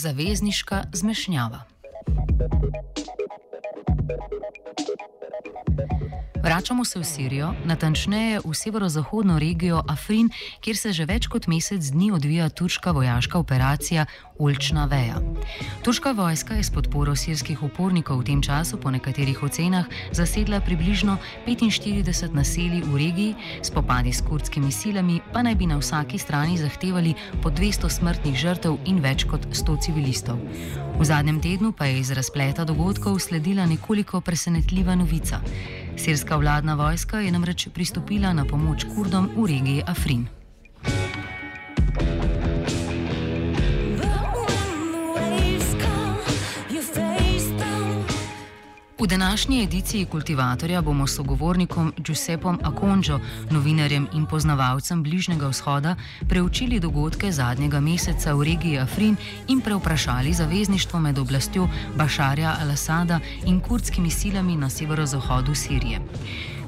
Zavezniška zmešnjava. Vračamo se v Sirijo, natančneje v severozahodno regijo Afrin, kjer se že več kot mesec dni odvija turška vojaška operacija Ulčna veja. Turška vojska je s podporo sirskih upornikov v tem času po nekaterih ocenah zasedla približno 45 naselij v regiji, spopadi s kurdskimi silami pa naj bi na vsaki strani zahtevali po 200 smrtnih žrtev in več kot 100 civilistov. V zadnjem tednu pa je iz razpleta dogodkov sledila nekoliko presenetljiva novica. Sirska vladna vojska je namreč pristopila na pomoč Kurdom v regiji Afrin. V današnji ediciji Kultivatorja bomo s sogovornikom Giuseppom Akonjo, novinarjem in poznavalcem Bližnjega vzhoda, preučili dogodke zadnjega meseca v regiji Afrin in preoprašali zavezništvo med oblastjo Bašarja al-Assada in kurdskimi silami na severozahodu Sirije.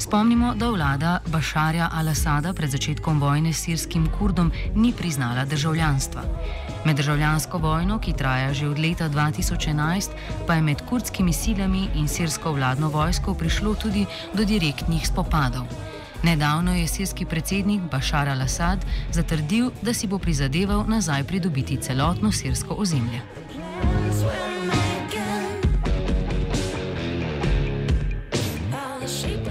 Spomnimo, da vlada Bašarja al-Assada pred začetkom vojne s sirskim Kurdom ni priznala državljanstva. Med državljansko vojno, ki traja že od leta 2011, pa je med kurdskimi silami in sirsko vladno vojsko prišlo tudi do direktnih spopadov. Nedavno je sirski predsednik Bašar al-Assad zatrdil, da si bo prizadeval nazaj pridobiti celotno sirsko ozemlje.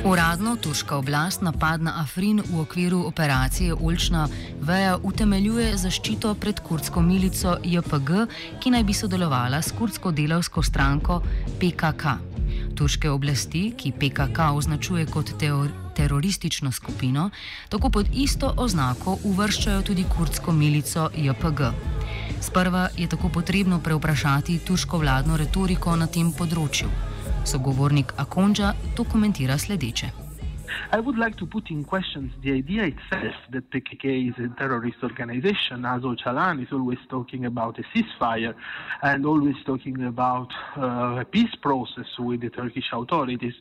Uradno turška oblast napad na Afrin v okviru operacije Ulčna veja utemeljuje zaščito pred kurdsko milico JPG, ki naj bi sodelovala s kurdsko delavsko stranko PKK. Turške oblasti, ki PKK označuje kot teor teroristično skupino, tako pod isto oznako uvrščajo tudi kurdsko milico JPG. Sprva je tako potrebno preoprašati turško vladno retoriko na tem področju. Sogovornik Akonja to komentira sledeče. I would like to put in questions the idea itself that PKK is a terrorist organization. as Ocalan is always talking about a ceasefire and always talking about uh, a peace process with the Turkish authorities.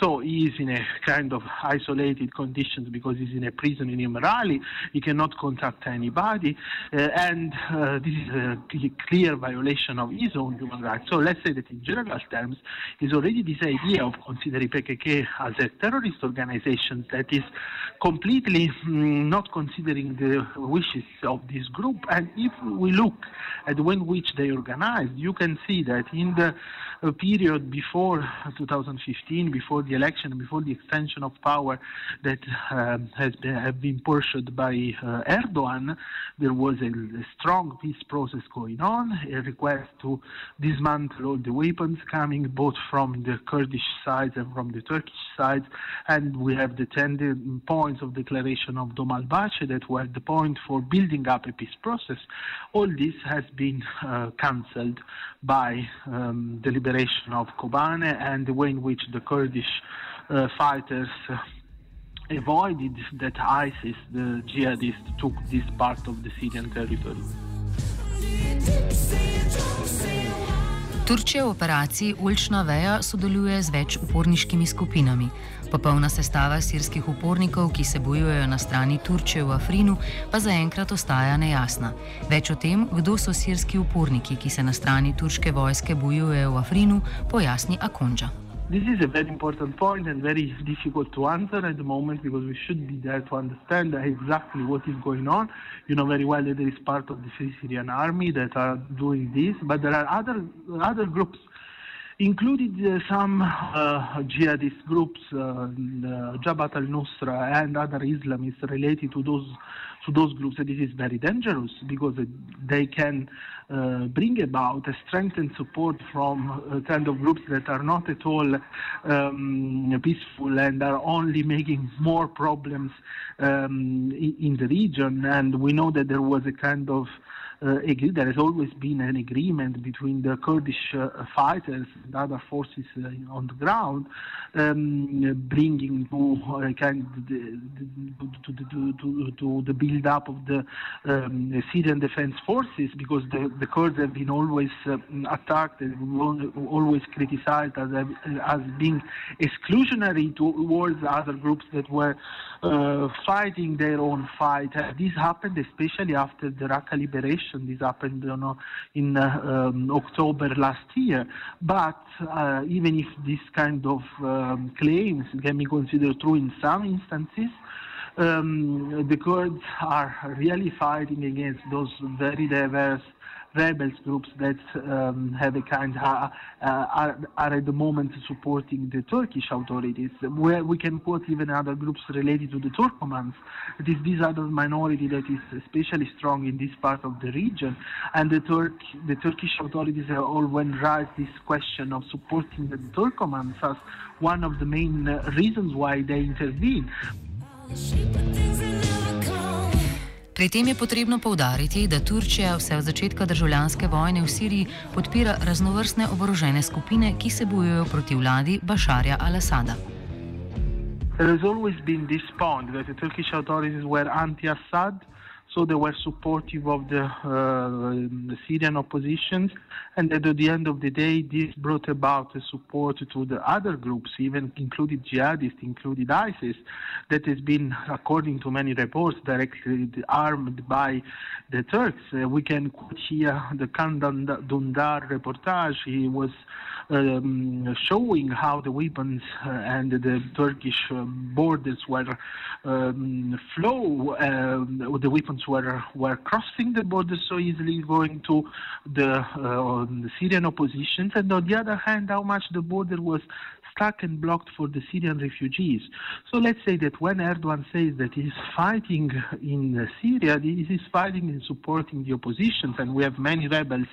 So he is in a kind of isolated conditions because he's in a prison in Imrali. He cannot contact anybody, uh, and uh, this is a clear violation of his own human rights. So let's say that in general terms, is already this idea of considering PKK as a terrorist organization that is completely mm, not considering the wishes of this group. And if we look at when which they organized, you can see that in the uh, period before 2015, before the election, before the extension of power that uh, has been, have been pursued by uh, Erdogan, there was a, a, strong peace process going on, a request to dismantle all the weapons coming both from the Kurdish side and from the Turkish side, and we have the 10 points of declaration of Dolmabahçe that were the point for building up a peace process. All this has been uh, cancelled by um, the liberation of Kobane and the way in which the Kurdish uh, fighters avoided that ISIS, the jihadists, took this part of the Syrian territory. Turčija v operaciji Ulčna veja sodeluje z več uporniškimi skupinami. Popolna sestava sirskih upornikov, ki se bojujejo na strani Turčije v Afrinu, pa zaenkrat ostaja nejasna. Več o tem, kdo so sirski uporniki, ki se na strani turške vojske bojujejo v Afrinu, pojasni Akonča. This is a very important point and very difficult to answer at the moment because we should be there to understand exactly what is going on. You know very well that there is part of the Syrian Army that are doing this, but there are other other groups included uh, some uh, jihadist groups, uh, Jabhat al-Nusra and other Islamists related to those to those groups. And this is very dangerous because they can uh, bring about a strengthened support from uh, kind of groups that are not at all um, peaceful and are only making more problems um, in, the region. And we know that there was a kind of uh, agree, there has always been an agreement between the Kurdish uh, fighters and other forces uh, on the ground, um, bringing to uh, kind the, to, to, to, to, the build up of the um, Syrian defense forces because the, the Kurds have been always uh, attacked and always criticized as, as being exclusionary towards other groups that were uh, fighting their own fight. this happened especially after the Raqqa liberation this happened you know, in um, October last year. But uh, even if this kind of um, claims can be considered true in some instances, um, the Kurds are really fighting against those very diverse rebels groups that um, have a kind uh, are, are at the moment supporting the Turkish authorities. Where we can quote even other groups related to the Turkomans. It is this other minority that is especially strong in this part of the region, and the Turk the Turkish authorities have always raised this question of supporting the Turkomans as one of the main reasons why they intervene. Pri tem je potrebno povdariti, da Turčija vse od začetka državljanske vojne v Siriji podpira raznovrstne oborožene skupine, ki se bojujejo proti vladi Bašarja al-Assada. There has always been this point that the Turkish authorities were anti-Assad, So they were supportive of the, uh, the Syrian oppositions, and at the end of the day, this brought about support to the other groups, even included jihadists, included ISIS, that has been, according to many reports, directly armed by the Turks. Uh, we can quote here the Kandan Dundar reportage. He was um, showing how the weapons uh, and the Turkish um, borders were um, flow. Uh, the weapons were were crossing the border so easily, going to the, uh, the Syrian oppositions, and on the other hand, how much the border was stuck and blocked for the Syrian refugees. So let's say that when Erdogan says that he's fighting in Syria, he is fighting and supporting the oppositions, and we have many rebels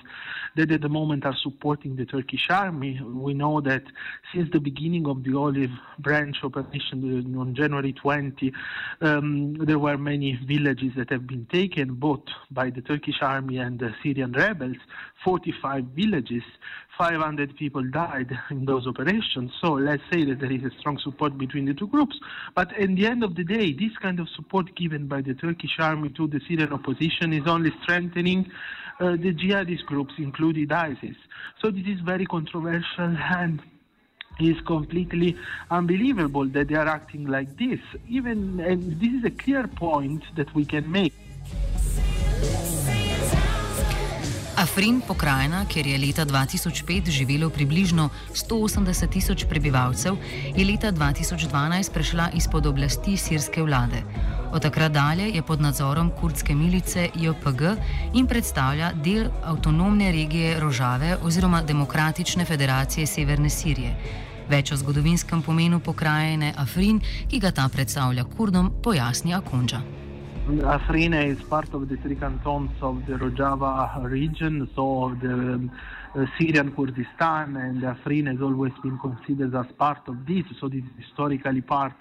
that at the moment are supporting the Turkish army. We know that since the beginning of the Olive Branch operation on January 20, um, there were many villages that have been taken both by the Turkish army and the Syrian rebels, 45 villages. 500 people died in those operations. So let's say that there is a strong support between the two groups. But at the end of the day, this kind of support given by the Turkish army to the Syrian opposition is only strengthening uh, the jihadist groups, including ISIS. So this is very controversial and is completely unbelievable that they are acting like this. Even and this is a clear point that we can make. Afrin, pokrajina, kjer je leta 2005 živelo približno 180 tisoč prebivalcev, je leta 2012 prešla izpod oblasti sirske vlade. Od takrat dalje je pod nadzorom kurdske milice JPG in predstavlja del avtonomne regije Rožave oziroma Demokratične federacije Severne Sirije. Več o zgodovinskem pomenu pokrajine Afrin, ki ga ta predstavlja Kurdom, pojasni Akonča. Afrine is part of the three cantons of the Rojava region, so the um, uh, Syrian Kurdistan, and Afrin has always been considered as part of this, so this is historically part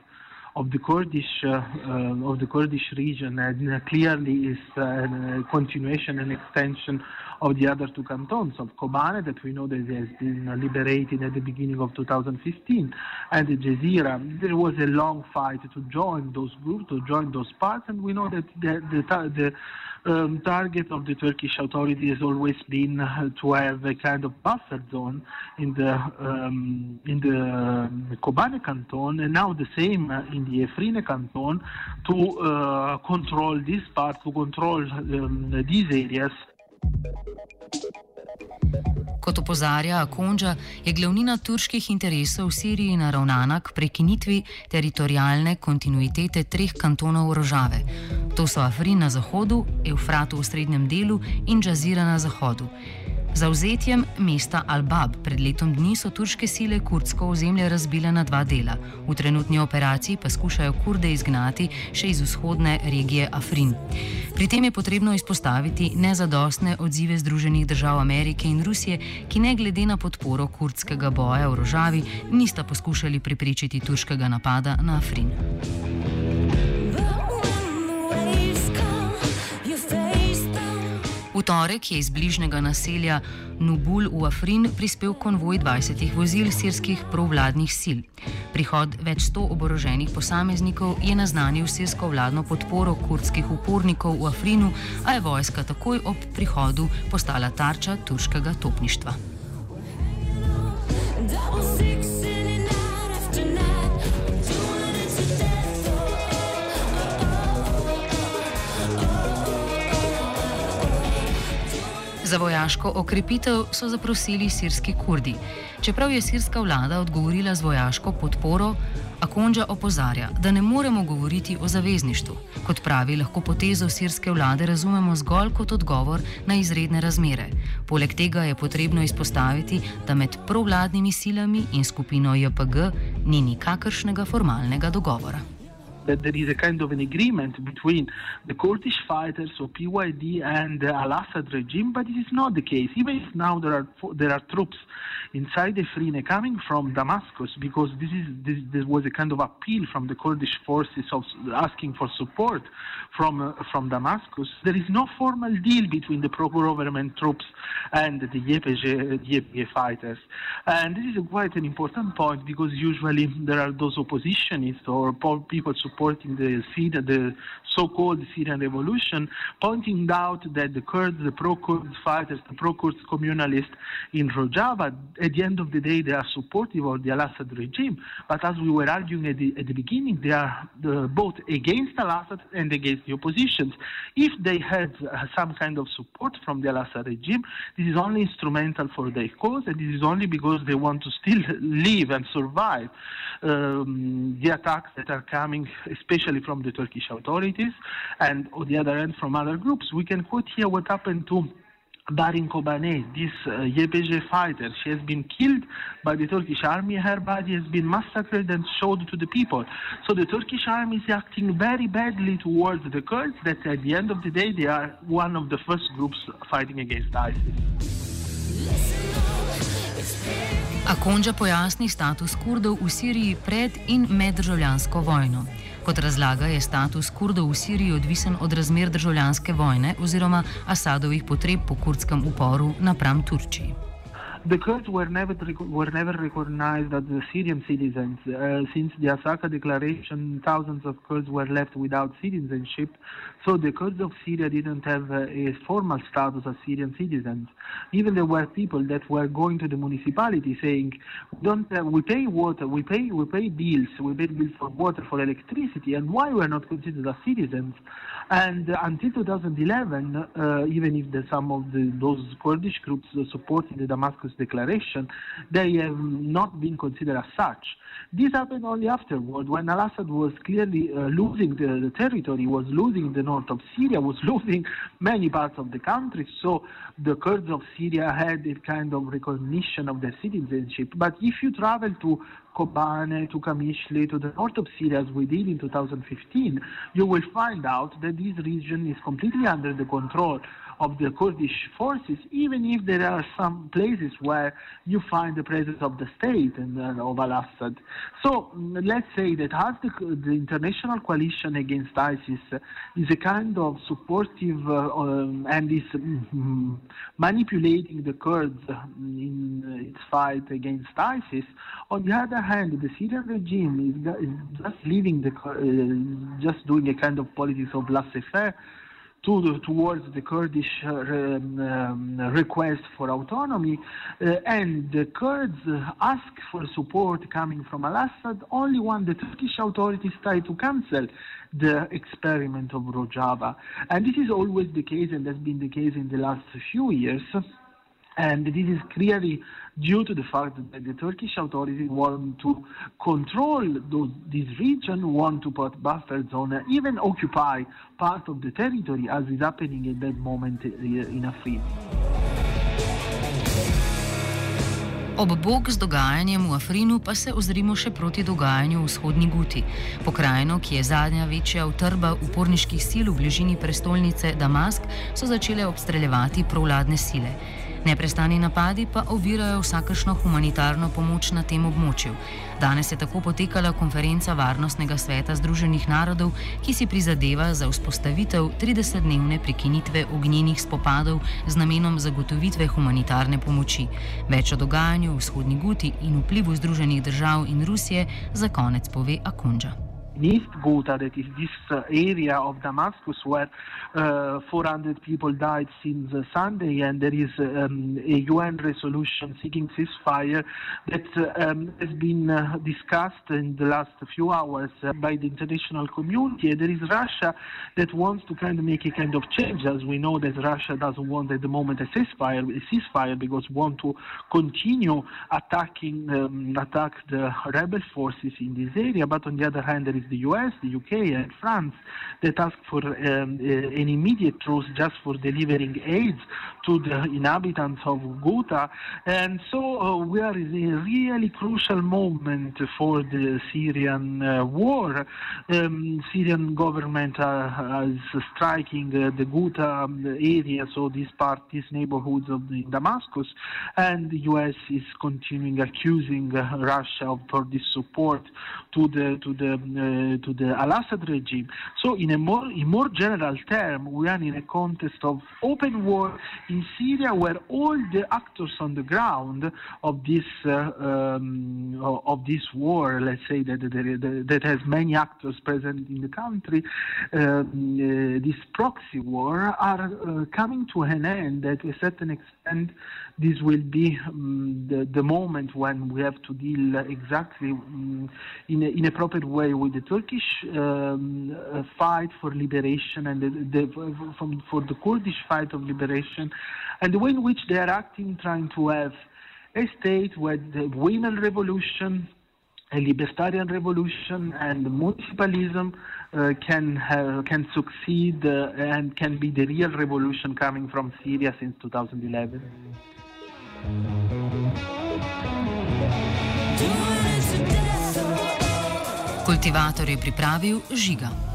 of the Kurdish uh, uh, of the Kurdish region, and uh, clearly is uh, a continuation and extension of the other two cantons of Kobane that we know that has been liberated at the beginning of 2015 and the Jazeera. There was a long fight to join those groups, to join those parts, and we know that the, the, the um, target of the Turkish authority has always been uh, to have a kind of buffer zone in the um, in the um, Kobane canton, and now the same uh, in the Efrine canton to uh, control this part, to control um, these areas. Kot opozarja Akonža, je glavnina turških interesov v Siriji naravnana k prekinitvi teritorijalne kontinuitete treh kantonov Rožave. To so Afrin na zahodu, Eufrat v srednjem delu in Džazira na zahodu. Zauzetjem mesta Al-Bab pred letom dni so turške sile kurdsko ozemlje razbile na dva dela. V trenutni operaciji pa skušajo kurde izgnati še iz vzhodne regije Afrin. Pri tem je potrebno izpostaviti nezadostne odzive Združenih držav Amerike in Rusije, ki ne glede na podporo kurdskega boja v Rožavi nista poskušali preprečiti turškega napada na Afrin. Torek je iz bližnjega naselja Nubul v Afrin prispel konvoj 20 vozil sirskih provladnih sil. Prihod več sto oboroženih posameznikov je naznanil sirsko vladno podporo kurdskih upornikov v Afrinu, a je vojska takoj ob prihodu postala tarča turškega topništva. Za vojaško okrepitev so zaprosili sirski kurdi. Čeprav je sirska vlada odgovorila z vojaško podporo, Akonža opozarja, da ne moremo govoriti o zavezništvu. Kot pravi, lahko potezo sirske vlade razumemo zgolj kot odgovor na izredne razmere. Poleg tega je potrebno izpostaviti, da med provladnimi silami in skupino JPG ni nikakršnega formalnega dogovora. That there is a kind of an agreement between the Kurdish fighters, so PYD, and the Al-Assad regime, but it is not the case. Even if now there are there are troops inside Efrine coming from Damascus, because this is this, there was a kind of appeal from the Kurdish forces of asking for support from uh, from Damascus. There is no formal deal between the pro-government troops and the YPG, YPG fighters, and this is quite an important point because usually there are those oppositionists or people supporting the Syria, the so-called Syrian revolution, pointing out that the Kurds, the pro-Kurd fighters, the pro-Kurd communalists in Rojava, at the end of the day, they are supportive of the Al-Assad regime. But as we were arguing at the, at the beginning, they are both against Al-Assad and against the oppositions. If they had uh, some kind of support from the Al-Assad regime, this is only instrumental for their cause, and this is only because they want to still live and survive um, the attacks that are coming, especially from the Turkish authorities, and on the other end from other groups. We can quote here what happened to Barin Kobanese, this uh, YPG fighter, she has been killed by the Turkish army. Her body has been massacred and showed to the people. So the Turkish army is acting very badly towards the Kurds. That at the end of the day, they are one of the first groups fighting against ISIS. Akonža pojasni status Kurdov v Siriji pred in med državljansko vojno. Kot razlaga, je status Kurdov v Siriji odvisen od razmer državljanske vojne oziroma Asadovih potreb po kurdskem uporu napram Turčiji. the Kurds were never were never recognized as the Syrian citizens. Uh, since the Asaka declaration, thousands of Kurds were left without citizenship. So the Kurds of Syria didn't have a formal status as Syrian citizens. Even there were people that were going to the municipality saying, "Don't uh, we pay water? We pay we pay bills. We pay bills for water, for electricity, and why we're not considered as citizens?" And uh, until 2011, uh, even if the, some of the, those Kurdish groups supported the Damascus declaration, they have not been considered as such. This happened only afterward, when al-Assad was clearly uh, losing the, the, territory, was losing the north of Syria, was losing many parts of the country. So the Kurds of Syria had a kind of recognition of their citizenship. But if you travel to Kobane, to Kamishli, to the north of Syria, as we did in 2015, you will find out that this region is completely under the control of the Kurdish forces, even if there are some places where you find the presence of the state and uh, of al-Assad. So mm, let's say that as the, the, international coalition against ISIS is a kind of supportive uh, um, and is mm, manipulating the Kurds in its fight against ISIS, on the other hand, the Syrian regime is, is just leaving the, uh, just doing a kind of politics of laissez-faire to towards the Kurdish uh, um, request for autonomy, uh, and the Kurds ask for support coming from Al-Assad only when the Turkish authorities try to cancel the experiment of Rojava. And this is always the case, and has been the case in the last few years. And this is clearly due to the fact that the Turkish authorities want to control those, this region, want to put buffer zone, even occupy part of the territory, as is happening at that moment in Afrin. Ob bok z dogajanjem v Afrinu pa se ozrimo še proti dogajanju v vzhodni Guti, pokrajino, ki je zadnja večja utrba uporniških sil v bližini prestolnice Damask, so začele obstreljevati provladne sile. Neprestani napadi pa ovirajo vsakršno humanitarno pomoč na tem območju. Danes je tako potekala konferenca Varnostnega sveta Združenih narodov, ki si prizadeva za vzpostavitev 30-dnevne prekinitve ognjenih spopadov z namenom zagotovitve humanitarne pomoči. Več o dogajanju v vzhodni Guti in vplivu Združenih držav in Rusije za konec pove East Ghouta, that is this uh, area of Damascus where uh, 400 people died since uh, Sunday, and there is um, a UN resolution seeking ceasefire that um, has been discussed in the last few hours by the international community. There is Russia that wants to kind of make a kind of change, as we know that Russia doesn't want at the moment a ceasefire, a ceasefire because want to continue attacking um, attack the rebel forces in this area. But on the other hand, there is the US, the UK, and France that ask for um, uh, an immediate truce just for delivering aid to the inhabitants of Ghouta. And so uh, we are in a really crucial moment for the Syrian uh, war. Um, Syrian government uh, is striking uh, the Ghouta um, area, so this part, these neighborhoods of the, Damascus, and the US is continuing accusing uh, Russia for this support to the to the uh, to the Al-Assad regime. So in a more in more general term, we are in a context of open war in Syria, where all the actors on the ground of this uh, um, of this war, let's say that that, that has many actors present in the country, um, uh, this proxy war are uh, coming to an end. At a certain extent, this will be um, the, the moment when we have to deal exactly um, in, a, proper way with the Turkish um, fight for liberation and the, the, from, for the Kurdish fight of liberation, and the way in which they are acting, trying to have a state where the women revolution, a libertarian revolution, and municipalism uh, can can succeed uh, and can be the real revolution coming from Syria since 2011. Kultivator je pripravil žiga.